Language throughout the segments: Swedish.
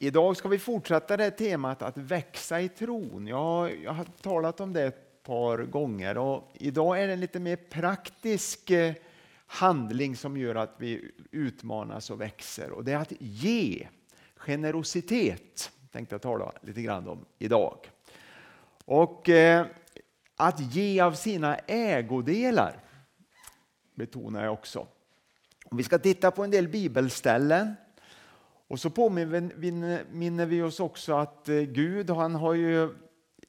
Idag ska vi fortsätta det temat att växa i tron. Jag, jag har talat om det ett par gånger och idag är det en lite mer praktisk eh, handling som gör att vi utmanas och växer och det är att ge. Generositet tänkte jag tala lite grann om idag. Och eh, att ge av sina ägodelar betonar jag också. Vi ska titta på en del bibelställen och så påminner vi oss också att eh, Gud han har ju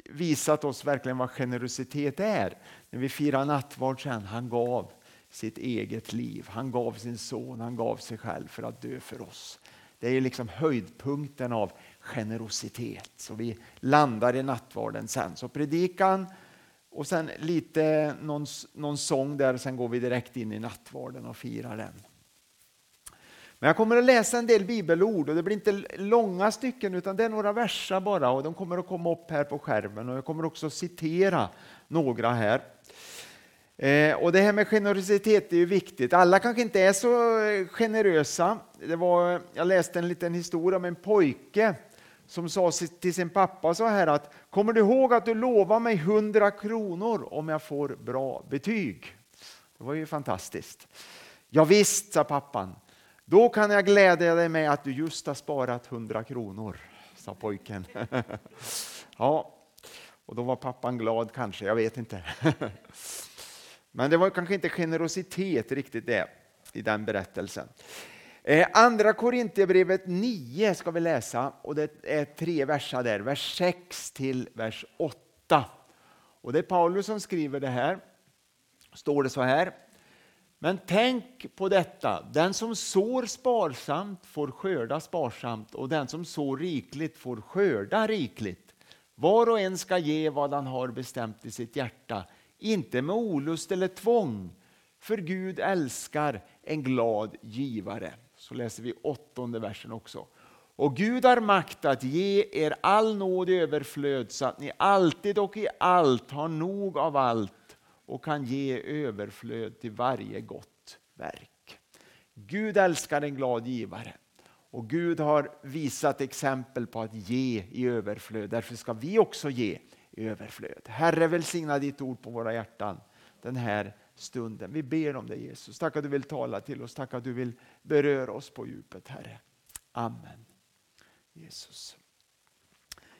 visat oss verkligen vad generositet är. När vi firar nattvard sen, han gav sitt eget liv. Han gav sin son, han gav sig själv för att dö för oss. Det är liksom höjdpunkten av generositet. Så vi landar i nattvarden sen. Så predikan och sen lite någon, någon sång där, sen går vi direkt in i nattvarden och firar den. Men jag kommer att läsa en del bibelord och det blir inte långa stycken utan det är några verser bara och de kommer att komma upp här på skärmen och jag kommer också citera några här. Eh, och det här med generositet är ju viktigt. Alla kanske inte är så eh, generösa. Det var, jag läste en liten historia om en pojke som sa till sin pappa så här att Kommer du ihåg att du lovade mig 100 kronor om jag får bra betyg? Det var ju fantastiskt. Ja, visst, sa pappan. Då kan jag glädja dig med att du just har sparat 100 kronor, sa pojken. ja, och då var pappan glad kanske, jag vet inte. Men det var kanske inte generositet riktigt det i den berättelsen. Eh, Andra Korintierbrevet 9 ska vi läsa och det är tre verser där, vers 6 till vers 8. Och det är Paulus som skriver det här. Står det så här. Men tänk på detta, den som sår sparsamt får skörda sparsamt och den som sår rikligt får skörda rikligt. Var och en ska ge vad han har bestämt i sitt hjärta, inte med olust eller tvång, för Gud älskar en glad givare. Så läser vi åttonde versen också. Och Gud har makt att ge er all nåd i överflöd så att ni alltid och i allt har nog av allt och kan ge överflöd till varje gott verk. Gud älskar en glad givare och Gud har visat exempel på att ge i överflöd. Därför ska vi också ge i överflöd. Herre välsigna ditt ord på våra hjärtan den här stunden. Vi ber om det Jesus. Tack att du vill tala till oss. Tack att du vill beröra oss på djupet Herre. Amen. Jesus.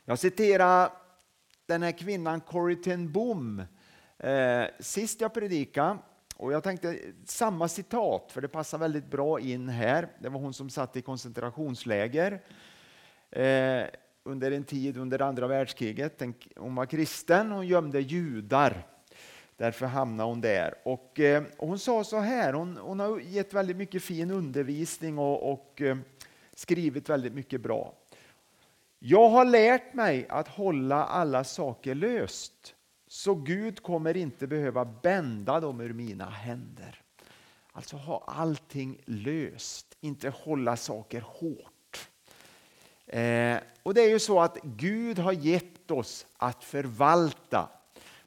Jag citerar den här kvinnan Corrie ten Boom Eh, sist jag predikade, och jag tänkte samma citat, för det passar väldigt bra in här. Det var hon som satt i koncentrationsläger eh, under en tid under andra världskriget. Hon var kristen, hon gömde judar. Därför hamnade hon där. Och, eh, hon sa så här, hon, hon, har gett väldigt mycket fin undervisning och, och eh, skrivit väldigt mycket bra. Jag har lärt mig att hålla alla saker löst så Gud kommer inte behöva bända dem ur mina händer. Alltså ha allting löst, inte hålla saker hårt. Eh, och det är ju så att Gud har gett oss att förvalta.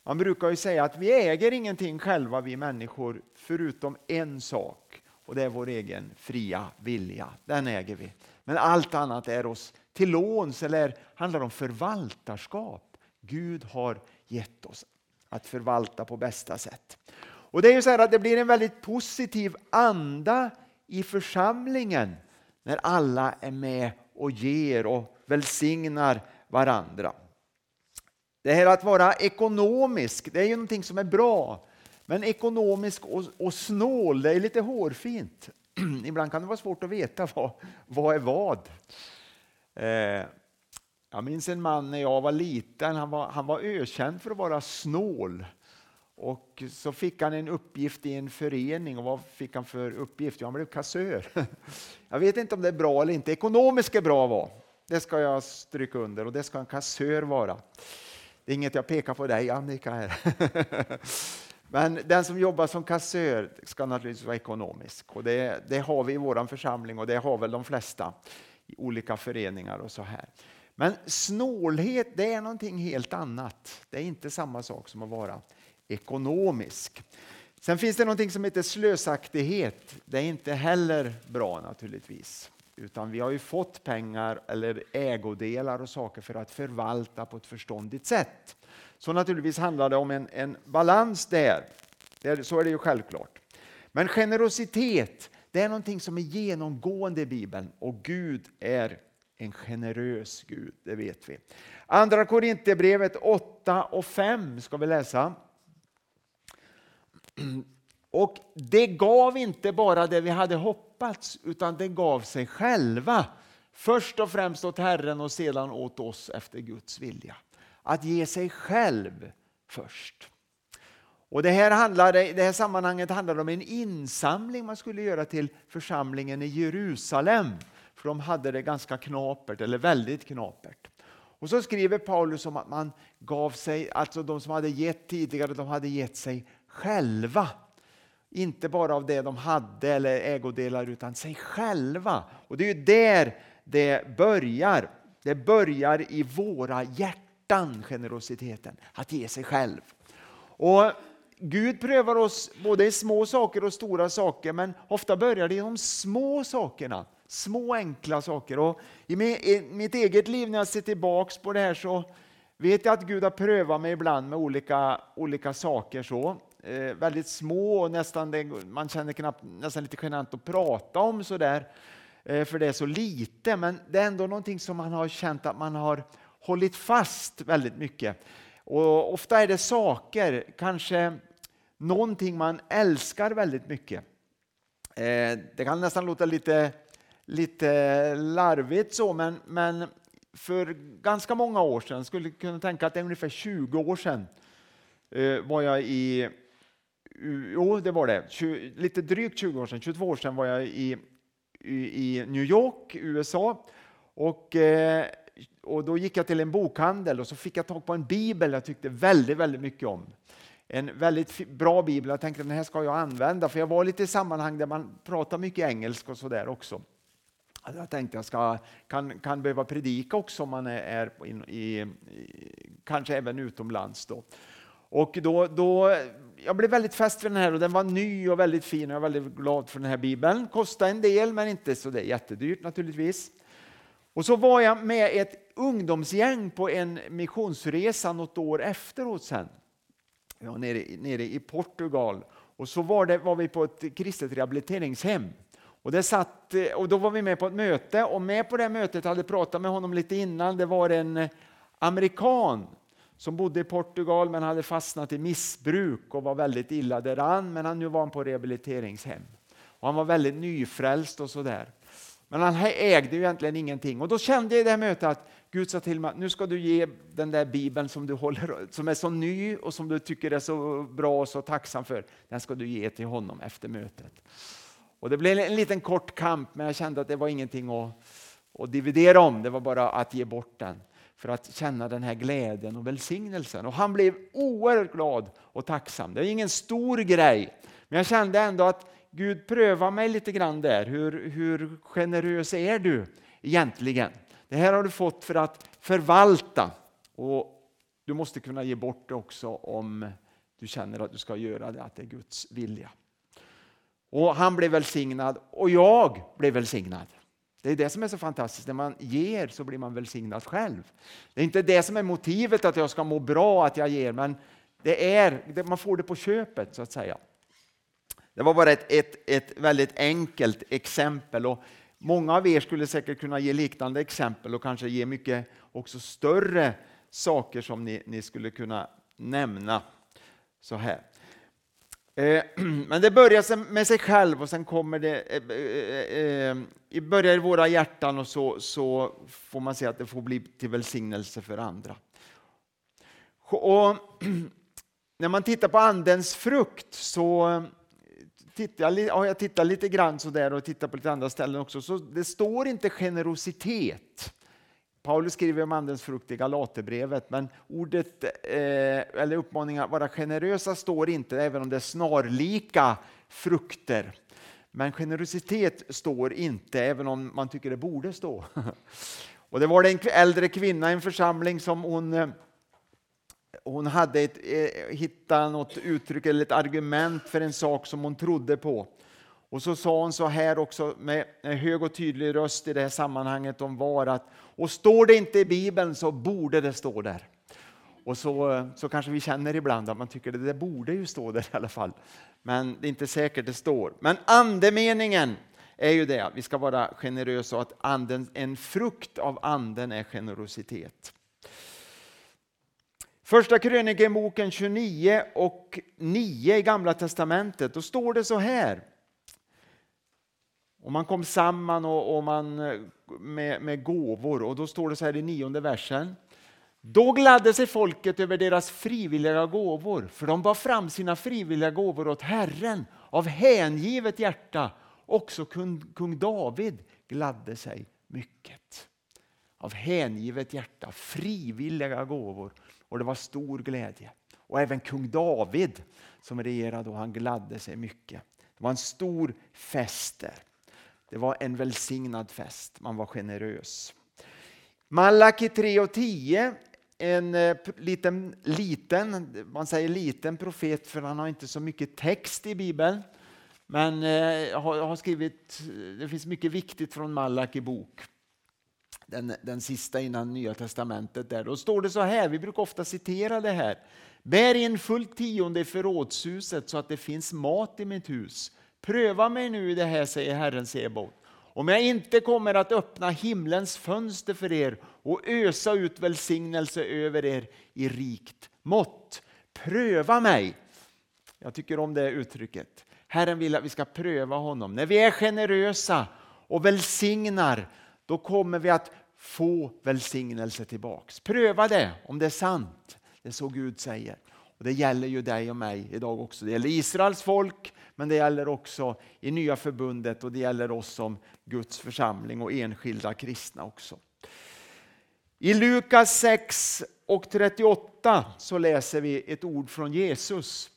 Man brukar ju säga att vi äger ingenting själva vi människor förutom en sak och det är vår egen fria vilja. Den äger vi. Men allt annat är oss till låns eller handlar om förvaltarskap. Gud har gett oss att förvalta på bästa sätt. Och Det är ju så att det blir en väldigt positiv anda i församlingen när alla är med och ger och välsignar varandra. Det här att vara ekonomisk, det är ju någonting som är bra. Men ekonomisk och, och snål, det är lite hårfint. Ibland kan det vara svårt att veta vad, vad är vad. Eh, jag minns en man när jag var liten, han var, han var ökänd för att vara snål. Och så fick han en uppgift i en förening och vad fick han för uppgift? Jo, han blev kassör. Jag vet inte om det är bra eller inte. Ekonomiskt är bra vara, Det ska jag stryka under och det ska en kassör vara. Det är inget jag pekar på dig Annika här. Men den som jobbar som kassör ska naturligtvis vara ekonomisk och det, det har vi i vår församling och det har väl de flesta i olika föreningar och så här. Men snålhet det är någonting helt annat. Det är inte samma sak som att vara ekonomisk. Sen finns det någonting som heter slösaktighet. Det är inte heller bra naturligtvis. Utan vi har ju fått pengar eller ägodelar och saker för att förvalta på ett förståndigt sätt. Så naturligtvis handlar det om en, en balans där. Så är det ju självklart. Men generositet, det är någonting som är genomgående i Bibeln och Gud är en generös Gud, det vet vi. Andra Korinthierbrevet 8 och 5 ska vi läsa. Och det gav inte bara det vi hade hoppats, utan det gav sig själva. Först och främst åt Herren och sedan åt oss efter Guds vilja. Att ge sig själv först. Och det här, handlade, det här sammanhanget handlar om en insamling man skulle göra till församlingen i Jerusalem. För de hade det ganska knapert, eller väldigt knapert. Och så skriver Paulus om att man gav sig, alltså de som hade gett tidigare, de hade gett sig själva. Inte bara av det de hade eller ägodelar utan sig själva. Och det är ju där det börjar. Det börjar i våra hjärtan, generositeten, att ge sig själv. Och Gud prövar oss både i små saker och stora saker, men ofta börjar det i de små sakerna. Små enkla saker. Och I mitt eget liv när jag ser tillbaks på det här så vet jag att Gud har prövat mig ibland med olika, olika saker. så. Eh, väldigt små och nästan det, man känner knappt, nästan lite genant att prata om sådär. Eh, för det är så lite, men det är ändå någonting som man har känt att man har hållit fast väldigt mycket. Och ofta är det saker, kanske någonting man älskar väldigt mycket. Eh, det kan nästan låta lite, lite larvigt så, men, men för ganska många år sedan, skulle kunna tänka att det är ungefär 20 år sedan, eh, var jag i Jo, det var det. lite drygt 20 år sedan, 22 år sedan var jag i, i, New York, USA. Och, eh, och då gick jag till en bokhandel och så fick jag tag på en bibel jag tyckte väldigt, väldigt mycket om en väldigt bra bibel. Jag tänkte den här ska jag använda, för jag var lite i sammanhang där man pratar mycket engelska och sådär också. Jag tänkte jag ska, kan, kan behöva predika också om man är, är i, i, kanske även utomlands. Då. Och då, då, jag blev väldigt fäst vid den här och den var ny och väldigt fin och jag är väldigt glad för den här bibeln. Kostade en del men inte så det är jättedyrt naturligtvis. Och så var jag med ett ungdomsgäng på en missionsresa något år efteråt sen ja, nere, nere i Portugal. Och så var, det, var vi på ett kristet rehabiliteringshem. Och, det satt, eh, och då var vi med på ett möte och med på det mötet hade pratat med honom lite innan. Det var en eh, amerikan som bodde i Portugal men hade fastnat i missbruk och var väldigt illa däran. Men han, nu var han på rehabiliteringshem. Och han var väldigt nyfrälst och sådär. Men han ägde ju egentligen ingenting. Och då kände jag i det här mötet att Gud sa till mig att nu ska du ge den där bibeln som du håller, som är så ny och som du tycker är så bra och så tacksam för. Den ska du ge till honom efter mötet. Och det blev en liten kort kamp men jag kände att det var ingenting att, att dividera om. Det var bara att ge bort den för att känna den här glädjen och välsignelsen. Och han blev oerhört glad och tacksam. Det är ingen stor grej, men jag kände ändå att Gud prövade mig lite grann där. Hur, hur generös är du egentligen? Det här har du fått för att förvalta och du måste kunna ge bort det också om du känner att du ska göra det, att det är Guds vilja. Och Han blev välsignad och jag blev välsignad. Det är det som är så fantastiskt, när man ger så blir man välsignad själv. Det är inte det som är motivet att jag ska må bra att jag ger, men det är, man får det på köpet så att säga. Det var bara ett, ett, ett väldigt enkelt exempel. Och många av er skulle säkert kunna ge liknande exempel och kanske ge mycket också större saker som ni, ni skulle kunna nämna. Så här. Eh, men det börjar med sig själv och sen kommer det, eh, eh, eh börjar i våra hjärtan och så, så får man se att det får bli till välsignelse för andra. Och när man tittar på andens frukt så tittar jag, ja, jag tittar lite grann så där och tittar på lite andra ställen också, så det står inte generositet. Paulus skriver om andens frukt i Galaterbrevet, men ordet eh, eller uppmaningen att vara generösa står inte, även om det är snarlika frukter. Men generositet står inte, även om man tycker det borde stå. Och det var en äldre kvinna i en församling som hon eh, hon hade ett, eh, hittat något uttryck eller ett argument för en sak som hon trodde på. Och så sa hon så här också med hög och tydlig röst i det här sammanhanget om var att och står det inte i Bibeln så borde det stå där. Och så, eh, så kanske vi känner ibland att man tycker att det borde ju stå där i alla fall. Men det är inte säkert det står. Men andemeningen är ju det att vi ska vara generösa och att anden, en frukt av anden är generositet. Första krönikeboken 29 och 9 i Gamla Testamentet, då står det så här. Och man kom samman och, och man, med, med gåvor och då står det så här i nionde versen. Då gladde sig folket över deras frivilliga gåvor, för de bar fram sina frivilliga gåvor åt Herren av hängivet hjärta. Också kung, kung David gladde sig mycket. Av hängivet hjärta, frivilliga gåvor. Och det var stor glädje. Och även kung David som regerade och han gladde sig mycket. Det var en stor fest där. Det var en välsignad fest, man var generös. Malaki 3 och 10 en eh, liten, liten, man säger liten profet för han har inte så mycket text i Bibeln. Men eh, jag har skrivit, eh, det finns mycket viktigt från Malaki bok. Den, den sista innan Nya Testamentet. Där. Då står det så här, vi brukar ofta citera det här. Bär in fullt tionde i förrådshuset så att det finns mat i mitt hus. Pröva mig nu i det här, säger Herren Sebot om jag inte kommer att öppna himlens fönster för er och ösa ut välsignelse över er i rikt mått. Pröva mig. Jag tycker om det uttrycket. Herren vill att vi ska pröva honom. När vi är generösa och välsignar, då kommer vi att få välsignelse tillbaks. Pröva det om det är sant. Det är så Gud säger. Och Det gäller ju dig och mig idag också. Det gäller Israels folk, men det gäller också i nya förbundet och det gäller oss som Guds församling och enskilda kristna också. I Lukas 6 och 38 så läser vi ett ord från Jesus.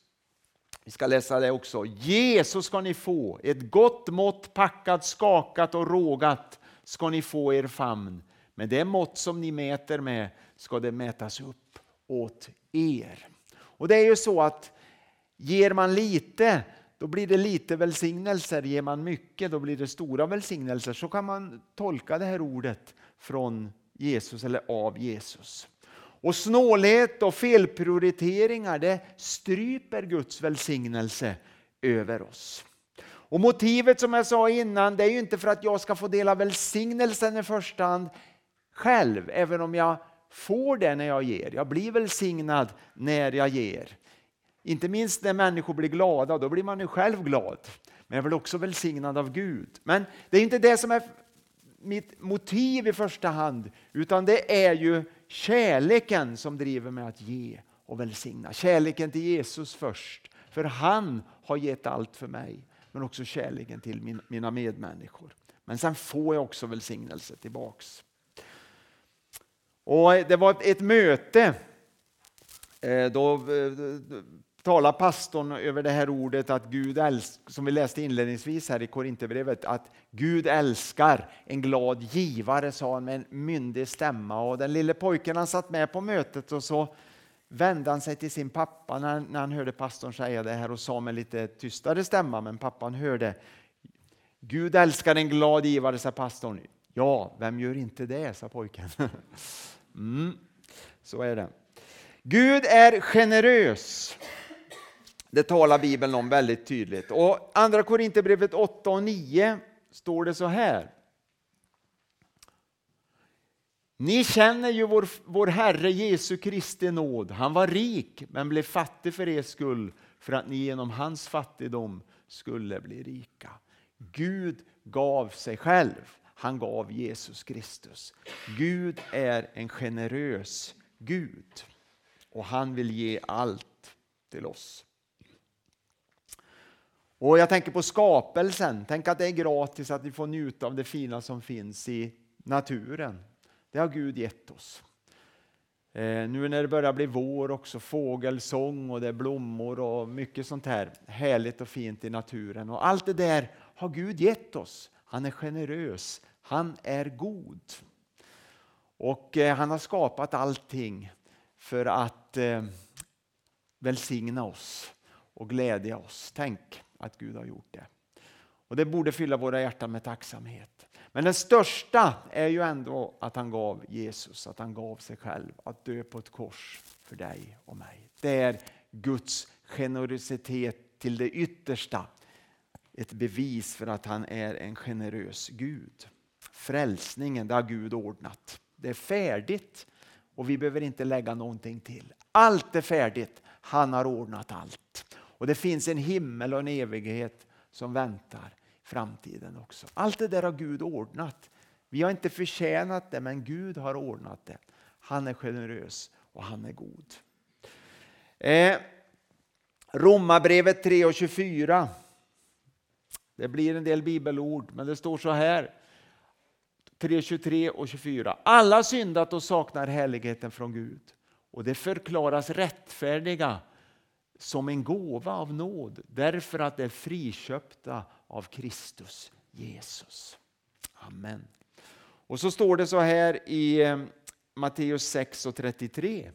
Vi ska läsa det också. Jesus ska ni få, ett gott mått packat, skakat och rågat ska ni få er famn. Men det mått som ni mäter med ska det mätas upp åt er. Och det är ju så att ger man lite då blir det lite välsignelser. Ger man mycket då blir det stora välsignelser. Så kan man tolka det här ordet från Jesus eller av Jesus. Och snålhet och felprioriteringar det stryper Guds välsignelse över oss. Och Motivet som jag sa innan det är ju inte för att jag ska få dela välsignelsen i första hand själv, även om jag får det när jag ger. Jag blir välsignad när jag ger. Inte minst när människor blir glada, då blir man ju själv glad. Men jag blir också välsignad av Gud. Men det är inte det som är mitt motiv i första hand, utan det är ju kärleken som driver mig att ge och välsigna. Kärleken till Jesus först, för han har gett allt för mig, men också kärleken till mina medmänniskor. Men sen får jag också välsignelse tillbaks. Och Det var ett möte eh, då eh, talar pastorn över det här ordet att Gud älskar, som vi läste inledningsvis här i Korinthierbrevet, att Gud älskar en glad givare, sa han med en myndig stämma. Och den lille pojken han satt med på mötet och så vände han sig till sin pappa när, när han hörde pastorn säga det här och sa med lite tystare stämma, men pappan hörde Gud älskar en glad givare, sa pastorn. Ja, vem gör inte det, sa pojken. Mm, så är det. Gud är generös. Det talar Bibeln om väldigt tydligt. Och Andra Korinthierbrevet 8 och 9 står det så här. Ni känner ju vår, vår Herre Jesu Kristi nåd. Han var rik men blev fattig för er skull för att ni genom hans fattigdom skulle bli rika. Gud gav sig själv. Han gav Jesus Kristus. Gud är en generös Gud och han vill ge allt till oss. Och Jag tänker på skapelsen. Tänk att det är gratis att vi får njuta av det fina som finns i naturen. Det har Gud gett oss. Eh, nu när det börjar bli vår också, fågelsång och det är blommor och mycket sånt här härligt och fint i naturen. Och Allt det där har Gud gett oss. Han är generös, han är god. Och eh, Han har skapat allting för att eh, välsigna oss och glädja oss. Tänk att Gud har gjort det. Och det borde fylla våra hjärtan med tacksamhet. Men det största är ju ändå att han gav Jesus, att han gav sig själv att dö på ett kors för dig och mig. Det är Guds generositet till det yttersta. Ett bevis för att han är en generös Gud. Frälsningen, det har Gud ordnat. Det är färdigt och vi behöver inte lägga någonting till. Allt är färdigt. Han har ordnat allt. Och det finns en himmel och en evighet som väntar i framtiden också. Allt det där har Gud ordnat. Vi har inte förtjänat det, men Gud har ordnat det. Han är generös och han är god. Eh, Romarbrevet 3 och 24. Det blir en del bibelord, men det står så här. 3, 23 och 24. Alla syndat och saknar härligheten från Gud och det förklaras rättfärdiga som en gåva av nåd därför att det är friköpta av Kristus Jesus. Amen. Och så står det så här i eh, Matteus 6 och 33.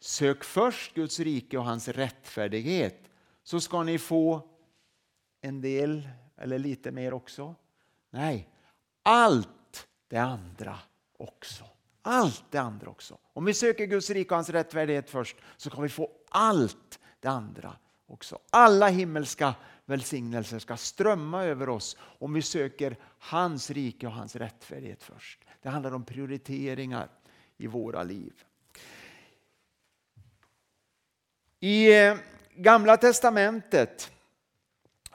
Sök först Guds rike och hans rättfärdighet så ska ni få en del eller lite mer också. Nej, allt det andra också. Allt det andra också. Om vi söker Guds rike och hans rättfärdighet först så kan vi få allt det andra också. Alla himmelska välsignelser ska strömma över oss om vi söker hans rike och hans rättfärdighet först. Det handlar om prioriteringar i våra liv. I eh, Gamla testamentet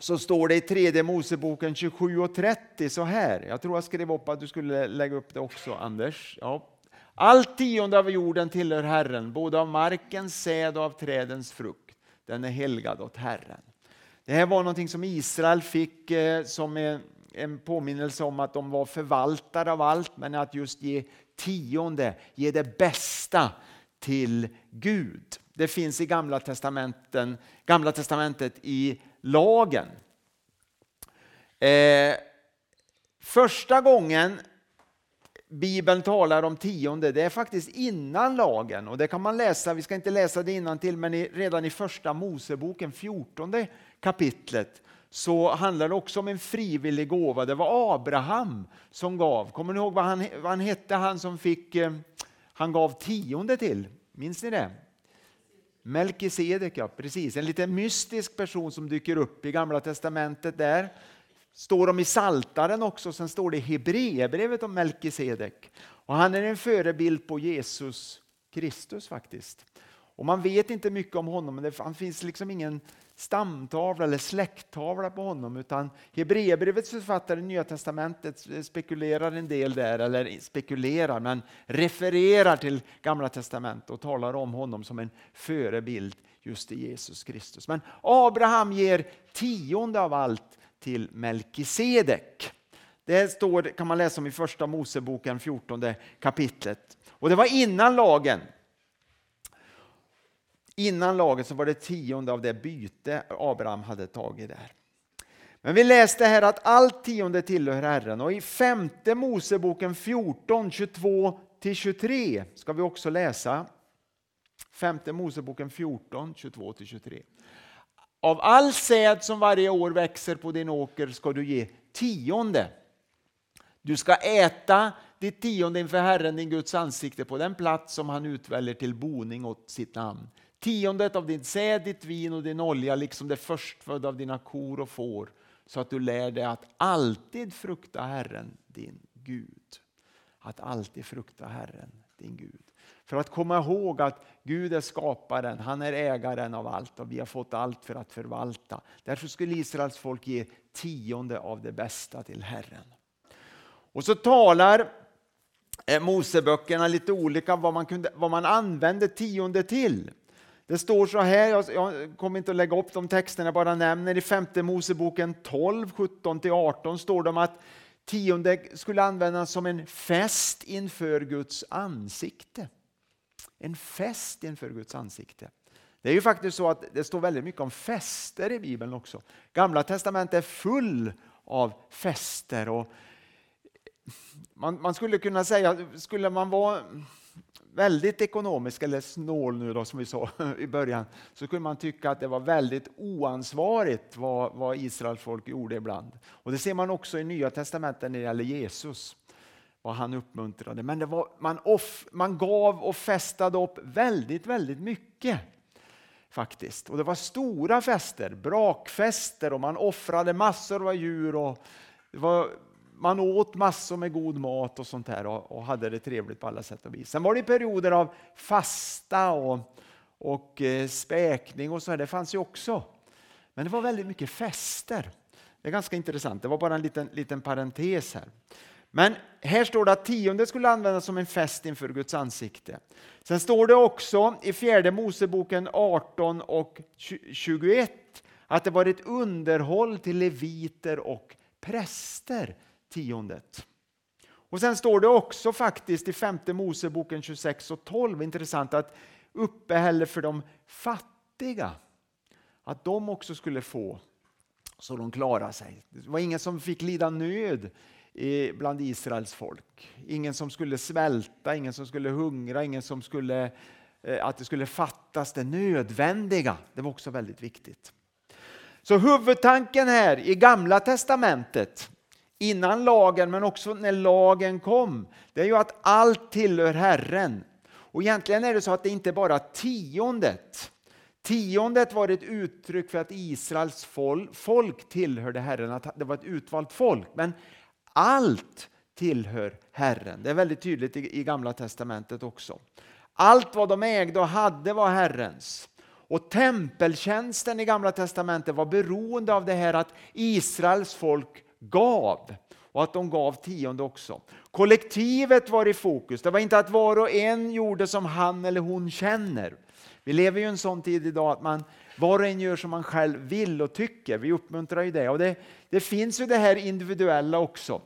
så står det i tredje Moseboken 27 och 30 så här. Jag tror jag skrev upp att du skulle lägga upp det också Anders. Ja. Allt tionde av jorden tillhör Herren, både av markens säd och av trädens frukt. Den är helgad åt Herren. Det här var någonting som Israel fick eh, som en påminnelse om att de var förvaltare av allt, men att just ge tionde, ge det bästa till Gud. Det finns i Gamla, testamenten, Gamla testamentet i lagen. Eh, första gången Bibeln talar om tionde, det är faktiskt innan lagen. Och det kan man läsa, vi ska inte läsa det innan till, men i, redan i första Moseboken, 14 kapitlet, så handlar det också om en frivillig gåva. Det var Abraham som gav. Kommer ni ihåg vad han, vad han hette, han som fick, eh, han gav tionde till? Minns ni det? Melkisedek, ja precis. En lite mystisk person som dyker upp i Gamla Testamentet där. Står de i Saltaren också, sen står det i Hebreerbrevet om Melkisedek. Och han är en förebild på Jesus Kristus faktiskt. Och man vet inte mycket om honom, men det finns liksom ingen stamtavla eller släkttavla på honom utan Hebreerbrevets författare i Nya Testamentet spekulerar en del där, eller spekulerar men refererar till Gamla Testamentet och talar om honom som en förebild just i Jesus Kristus. Men Abraham ger tionde av allt till Melkisedek. Det står, kan man läsa om i första Moseboken 14 kapitlet. Och det var innan lagen. Innan laget så var det tionde av det byte Abraham hade tagit där. Men vi läste här att allt tionde tillhör Herren och i femte Moseboken 14, 22 23 ska vi också läsa. Femte Moseboken 14, 22 23. Av all säd som varje år växer på din åker ska du ge tionde. Du ska äta ditt tionde inför Herren, din Guds ansikte, på den plats som han utväljer till boning åt sitt namn tiondet av din säd, ditt vin och din olja, liksom det förstfödda av dina kor och får, så att du lär dig att alltid frukta Herren, din Gud. Att alltid frukta Herren, din Gud. För att komma ihåg att Gud är skaparen, han är ägaren av allt och vi har fått allt för att förvalta. Därför skulle Israels folk ge tionde av det bästa till Herren. Och så talar eh, Moseböckerna lite olika vad man, kunde, vad man använde tionde till. Det står så här, jag kommer inte att lägga upp de texterna, jag bara nämner i femte Moseboken 12, 17-18 står det om att tionde skulle användas som en fest inför Guds ansikte. En fest inför Guds ansikte. Det är ju faktiskt så att det står väldigt mycket om fester i Bibeln också. Gamla testamentet är full av fester. Och man, man skulle kunna säga, skulle man vara väldigt ekonomisk eller snål nu då som vi sa i början så kunde man tycka att det var väldigt oansvarigt vad, vad Israels folk gjorde ibland. Och det ser man också i Nya Testamentet när det gäller Jesus vad han uppmuntrade. Men det var, man, off, man gav och festade upp väldigt, väldigt mycket. faktiskt. Och Det var stora fester, brakfester och man offrade massor av djur. Och det var, man åt massor med god mat och sånt där och, och, hade det trevligt på alla sätt och vis. Sen var det perioder av fasta och, och eh, späkning och så. Här. Det fanns ju också. Men det var väldigt mycket fester. Det är ganska intressant. Det var bara en liten, liten parentes här. Men här står det att tionde skulle användas som en fest inför Guds ansikte. Sen står det också i fjärde Moseboken 18 och 21 att det var ett underhåll till leviter och präster, tiondet. Och sen står det också faktiskt i femte Moseboken 26 och 12, intressant att uppehälle för de fattiga, att de också skulle få så de klarar sig. Det var ingen som fick lida nöd bland Israels folk. Ingen som skulle svälta, ingen som skulle hungra, ingen som skulle, eh, att det skulle fattas det nödvändiga. Det var också väldigt viktigt. Så huvudtanken här i Gamla testamentet, innan lagen men också när lagen kom, det är ju att allt tillhör Herren. Och egentligen är det så att det inte bara tiondet Tiondet var ett uttryck för att Israels folk tillhörde Herren, att det var ett utvalt folk. Men allt tillhör Herren. Det är väldigt tydligt i, Gamla testamentet också. Allt vad de ägde och hade var Herrens. Och tempeltjänsten i Gamla testamentet var beroende av det här att Israels folk gav och att de gav tionde också. Kollektivet var i fokus. Det var inte att var och en gjorde som han eller hon känner. Vi lever ju i en sån tid idag att man var och en gör som man själv vill och tycker. Vi uppmuntrar ju det. Och det, det finns ju det här individuella också.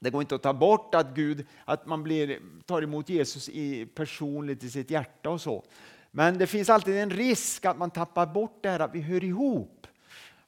Det går inte att ta bort att Gud, att man blir, tar emot Jesus i, personligt i sitt hjärta och så. Men det finns alltid en risk att man tappar bort det här att vi hör ihop.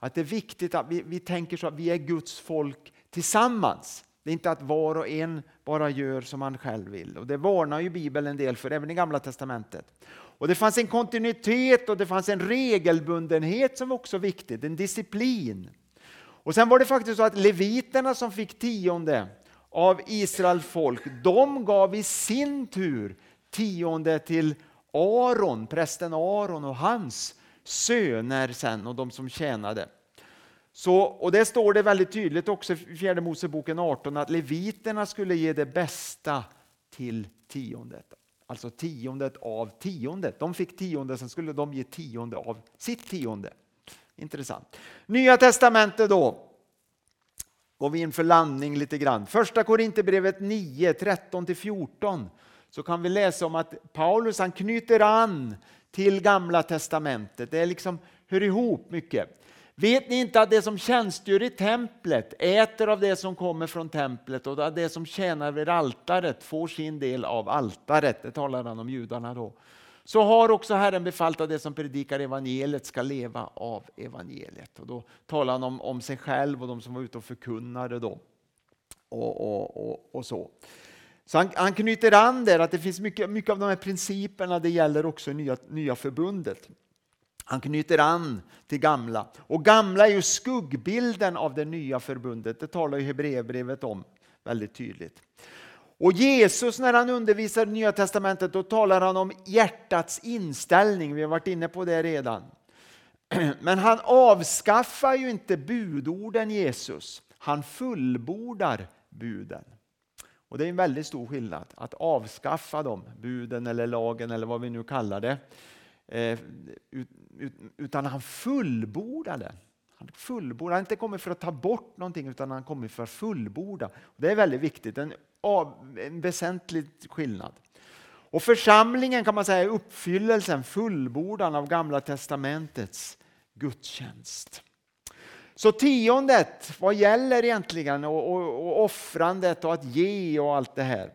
Att det är viktigt att vi, vi tänker så att vi är Guds folk tillsammans. Det är inte att var och en bara gör som man själv vill. Och Det varnar ju Bibeln en del för, även i Gamla Testamentet. Och Det fanns en kontinuitet och det fanns en regelbundenhet som också var viktigt, en disciplin. Och Sen var det faktiskt så att leviterna som fick tionde av Israels folk, de gav i sin tur tionde till Aron, prästen Aron och hans söner sen och de som tjänade. Så, och det står det väldigt tydligt också i fjärde Moseboken 18 att leviterna skulle ge det bästa till tiondet. Alltså tiondet av tiondet. De fick tionde, sen skulle de ge tionde av sitt tionde. Intressant. Nya testamentet då. Går vi in för landning lite grann. Första Korinthierbrevet 9, 13-14 så kan vi läsa om att Paulus han knyter an till gamla testamentet. Det är liksom, hör ihop mycket. Vet ni inte att det som tjänstgör i templet äter av det som kommer från templet och att det som tjänar vid altaret får sin del av altaret? Det talar han om judarna då. Så har också Herren befallt att det som predikar evangeliet ska leva av evangeliet. Och då talar han om, om sig själv och de som var ute och förkunnade då. Och, och, och, och så. Så han, han, knyter an där att det finns mycket, mycket av de här principerna det gäller också i nya, nya förbundet. Han knyter an till gamla. Och gamla är ju skuggbilden av det nya förbundet. Det talar ju Hebreerbrevet om väldigt tydligt. Och Jesus när han undervisar i Nya Testamentet då talar han om hjärtats inställning. Vi har varit inne på det redan. Men han avskaffar ju inte budorden Jesus. Han fullbordar buden. Och Det är en väldigt stor skillnad att avskaffa dem, buden eller lagen eller vad vi nu kallar det. Eh, utan han fullbordade. Han fullbordade. Han inte kommit för att ta bort någonting utan han kommit för att fullborda. Det är väldigt viktigt, en, en väsentlig skillnad. Och församlingen kan man säga är uppfyllelsen, fullbordan av Gamla testamentets gudstjänst. Så tiondet, vad gäller egentligen? Och, och, och offrandet och att ge och allt det här.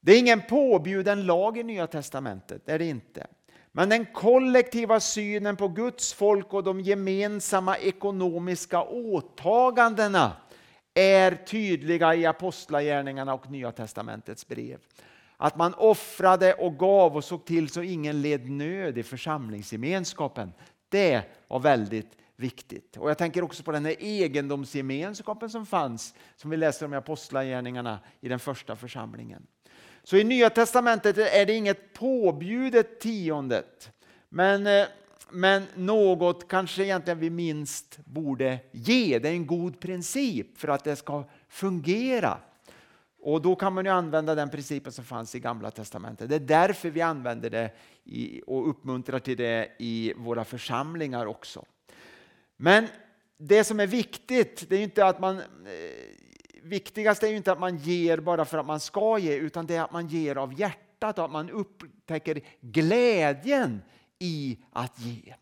Det är ingen påbjuden lag i Nya testamentet, det är det inte. Men den kollektiva synen på Guds folk och de gemensamma ekonomiska åtagandena är tydliga i Apostlagärningarna och Nya testamentets brev. Att man offrade och gav och såg till så ingen led nöd i församlingsgemenskapen. Det var väldigt viktigt. Och Jag tänker också på den här egendomsgemenskapen som fanns, som vi läser om i Apostlagärningarna i den första församlingen. Så i Nya Testamentet är det inget påbjudet tiondet. Men, eh, men något kanske egentligen vi minst borde ge. Det är en god princip för att det ska fungera. Och då kan man ju använda den principen som fanns i Gamla Testamentet. Det är därför vi använder det i, och uppmuntrar till det i våra församlingar också. Men det som är viktigt, det är inte att man... Eh, Viktigast är ju inte att man ger bara för att man ska ge, utan det är att man ger av hjärtat och att man upptäcker glädjen i att ge.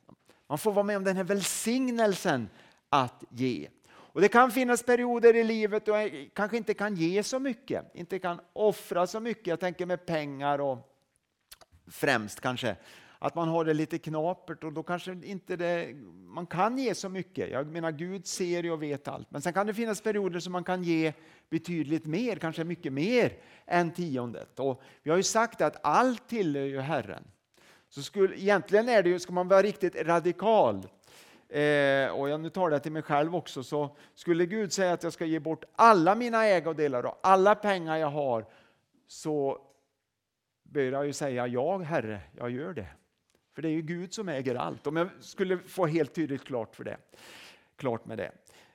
Man får vara med om den här välsignelsen att ge. Och Det kan finnas perioder i livet då jag kanske inte kan ge så mycket, inte kan offra så mycket. Jag tänker med pengar och främst kanske att man har det lite knapert och då kanske inte det, man kan ge så mycket. Jag menar Gud ser och vet allt. Men sen kan det finnas perioder som man kan ge betydligt mer, kanske mycket mer än tiondet. Och vi har ju sagt att allt tillhör ju Herren. Så skulle, egentligen är det ju, ska man vara riktigt radikal, eh, och jag nu talar jag till mig själv också, så skulle Gud säga att jag ska ge bort alla mina ägodelar och alla pengar jag har, så bör jag ju säga ja, Herre, jag gör det. För det är ju Gud som äger allt. Om jag skulle få helt tydligt klart, för det, klart med det.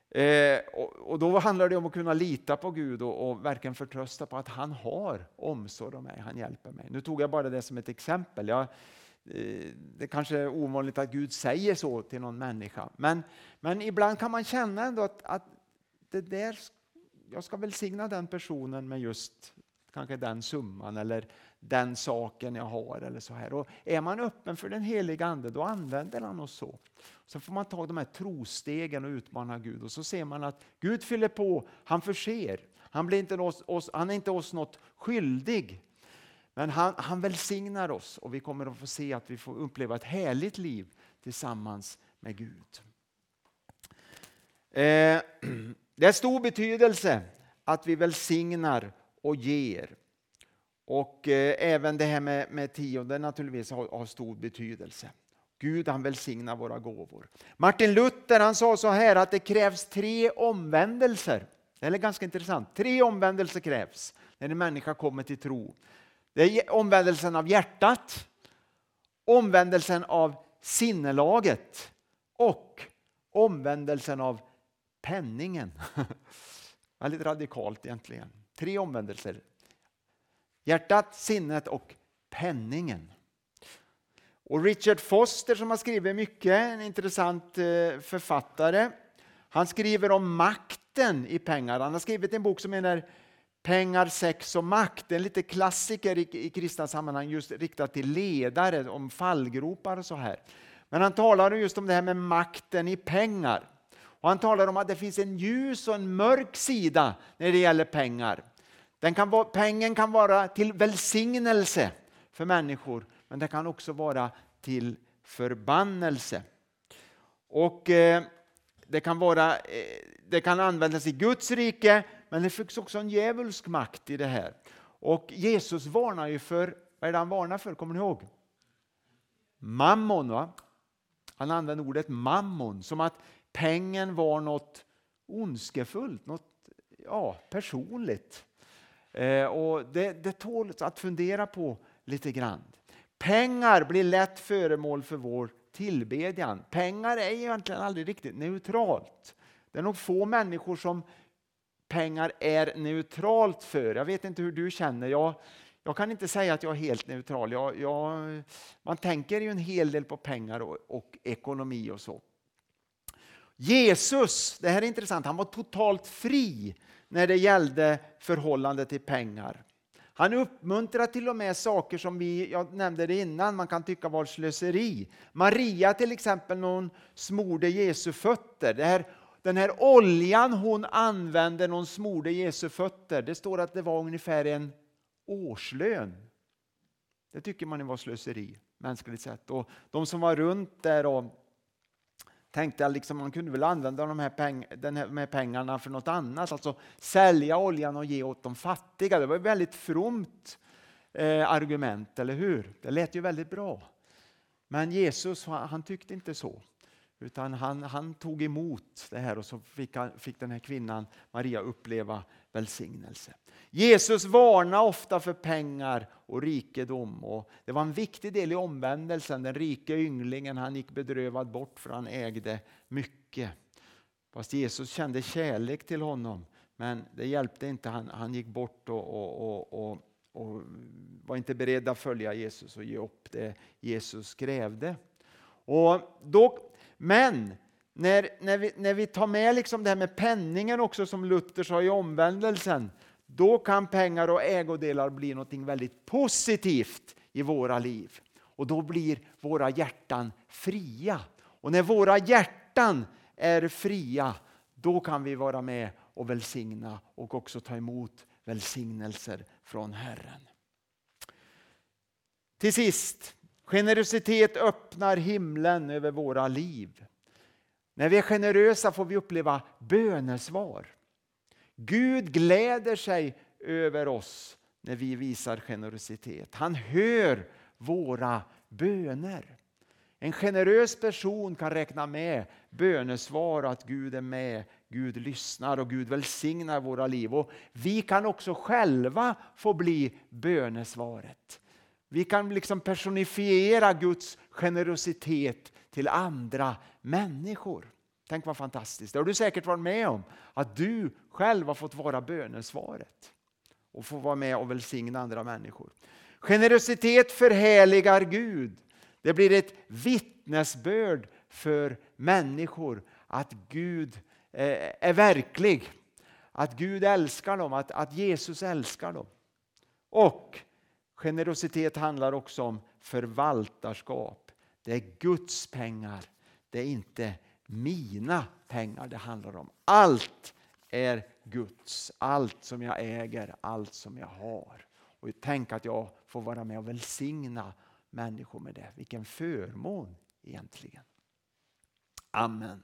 Eh, och, och, Då handlar det om att kunna lita på Gud och, och, verkligen förtrösta på att han har omsorg om mig, han hjälper mig. Nu tog jag bara det som ett exempel. Jag, eh, det kanske är ovanligt att Gud säger så till någon människa. Men, men ibland kan man känna ändå att, att det där, jag ska välsigna den personen med just kanske den summan eller den saken jag har. eller så här. Och Är man öppen för den heliga Ande då använder han oss så. Så får man ta de här trostegen och utmana Gud och så ser man att Gud fyller på, han förser. Han, blir inte oss, oss, han är inte oss något skyldig. Men han, han välsignar oss och vi kommer att få se att vi får uppleva ett härligt liv tillsammans med Gud. Eh, det är stor betydelse att vi välsignar och ger. Och eh, även det här med, med tionden naturligtvis har, har, stor betydelse. Gud han välsignar våra gåvor. Martin Luther han sa så här att det krävs tre omvändelser. Det är ganska intressant. Tre omvändelser krävs när en människa kommer till tro. Det är omvändelsen av hjärtat, omvändelsen av sinnelaget och omvändelsen av penningen. Väldigt radikalt egentligen. Tre omvändelser. Hjärtat, sinnet och penningen. Och Richard Foster som har skrivit mycket, en intressant eh, författare. Han skriver om makten i pengar. Han har skrivit en bok som heter Pengar, sex och makt. En lite klassiker i, i kristna sammanhang just riktat till ledare, om fallgropar och så här. Men han talar just om det här med makten i pengar. Och han talar om att det finns en ljus och en mörk sida när det gäller pengar. Den kan vara, pengen kan vara till välsignelse för människor, men den kan också vara till förbannelse. Och eh, det, kan vara, eh, det kan användas i Guds rike, men det finns också en djävulsk makt i det här. Och Jesus varnar ju för, vad är det han varnar för? Kommer ni ihåg? Mammon. Va? Han använder ordet mammon, som att pengen var något ondskefullt, något ja, personligt. Eh, och det, det tål att fundera på lite grann. Pengar blir lätt föremål för vår tillbedjan. Pengar är egentligen aldrig riktigt neutralt. Det är nog få människor som pengar är neutralt för. Jag vet inte hur du känner. Jag, jag kan inte säga att jag är helt neutral. Jag, jag, man tänker ju en hel del på pengar och, och ekonomi och så. Jesus, det här är intressant, han var totalt fri när det gällde förhållande till pengar. Han uppmuntrar till och med saker som vi, jag nämnde det innan, man kan tycka var slöseri. Maria till exempel, när hon smorde Jesu fötter. Det här, den här oljan hon använde när hon smorde Jesu fötter, det står att det var ungefär en årslön. Det tycker man var slöseri, mänskligt sett. Och de som var runt där och tänkte jag liksom man kunde väl använda de här, peng, den här, de pengarna för något annat, alltså sälja oljan och ge åt de fattiga. Det var ett väldigt fromt eh, argument, eller hur? Det lät ju väldigt bra. Men Jesus han, han tyckte inte så. Utan han, han, tog emot det här och så fick, han, fick den här kvinnan, Maria, uppleva välsignelse. Jesus varnar ofta för pengar och rikedom. Och det var en viktig del i omvändelsen. Den rike ynglingen han gick bedrövad bort för han ägde mycket. Fast Jesus kände kärlek till honom. Men det hjälpte inte. Han, han gick bort och, och, och, och, var inte beredd att följa Jesus och ge upp det Jesus krävde. Och då, men när, när, vi, när vi tar med liksom det här med penningen också som Luther sa i omvändelsen, då kan pengar och ägodelar bli något väldigt positivt i våra liv. Och då blir våra hjärtan fria. Och när våra hjärtan är fria, då kan vi vara med och välsigna och också ta emot välsignelser från Herren. Till sist, generositet öppnar himlen över våra liv. När vi är generösa får vi uppleva bönesvar. Gud gläder sig över oss när vi visar generositet. Han hör våra böner. En generös person kan räkna med bönesvar att Gud är med, Gud lyssnar och Gud välsignar våra liv. Och vi kan också själva få bli bönesvaret. Vi kan liksom personifiera Guds generositet till andra människor. Tänk vad fantastiskt. Det har du säkert varit med om. Att du själv har fått vara bönesvaret. Och få vara med och välsigna andra människor. Generositet förhärligar Gud. Det blir ett vittnesbörd för människor att Gud eh, är verklig. Att Gud älskar dem, att, att Jesus älskar dem. Och generositet handlar också om förvaltarskap. Det är Guds pengar, det är inte mina pengar det handlar om. Allt är Guds, allt som jag äger, allt som jag har. Och tänk att jag får vara med och välsigna människor med det. Vilken förmån egentligen. Amen.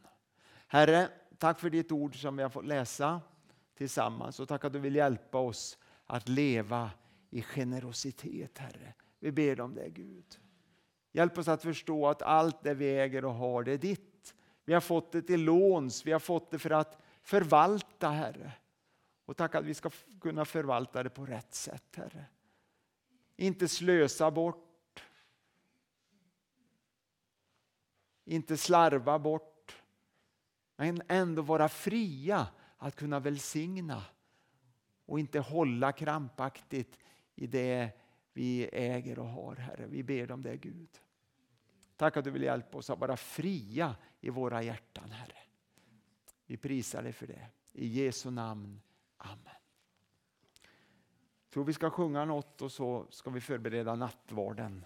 Herre, tack för ditt ord som vi har fått läsa tillsammans och tack att du vill hjälpa oss att leva i generositet, Herre. Vi ber om det, Gud. Hjälp oss att förstå att allt det vi äger och har, det är ditt. Vi har fått det till låns, vi har fått det för att förvalta, Herre. Och tack att vi ska kunna förvalta det på rätt sätt, Herre. Inte slösa bort inte slarva bort, men ändå vara fria att kunna välsigna och inte hålla krampaktigt i det vi äger och har, Herre. Vi ber om det, Gud. Tack att du vill hjälpa oss att vara fria i våra hjärtan, Herre. Vi prisar dig för det. I Jesu namn. Amen. Jag tror vi ska sjunga något och så ska vi förbereda nattvarden.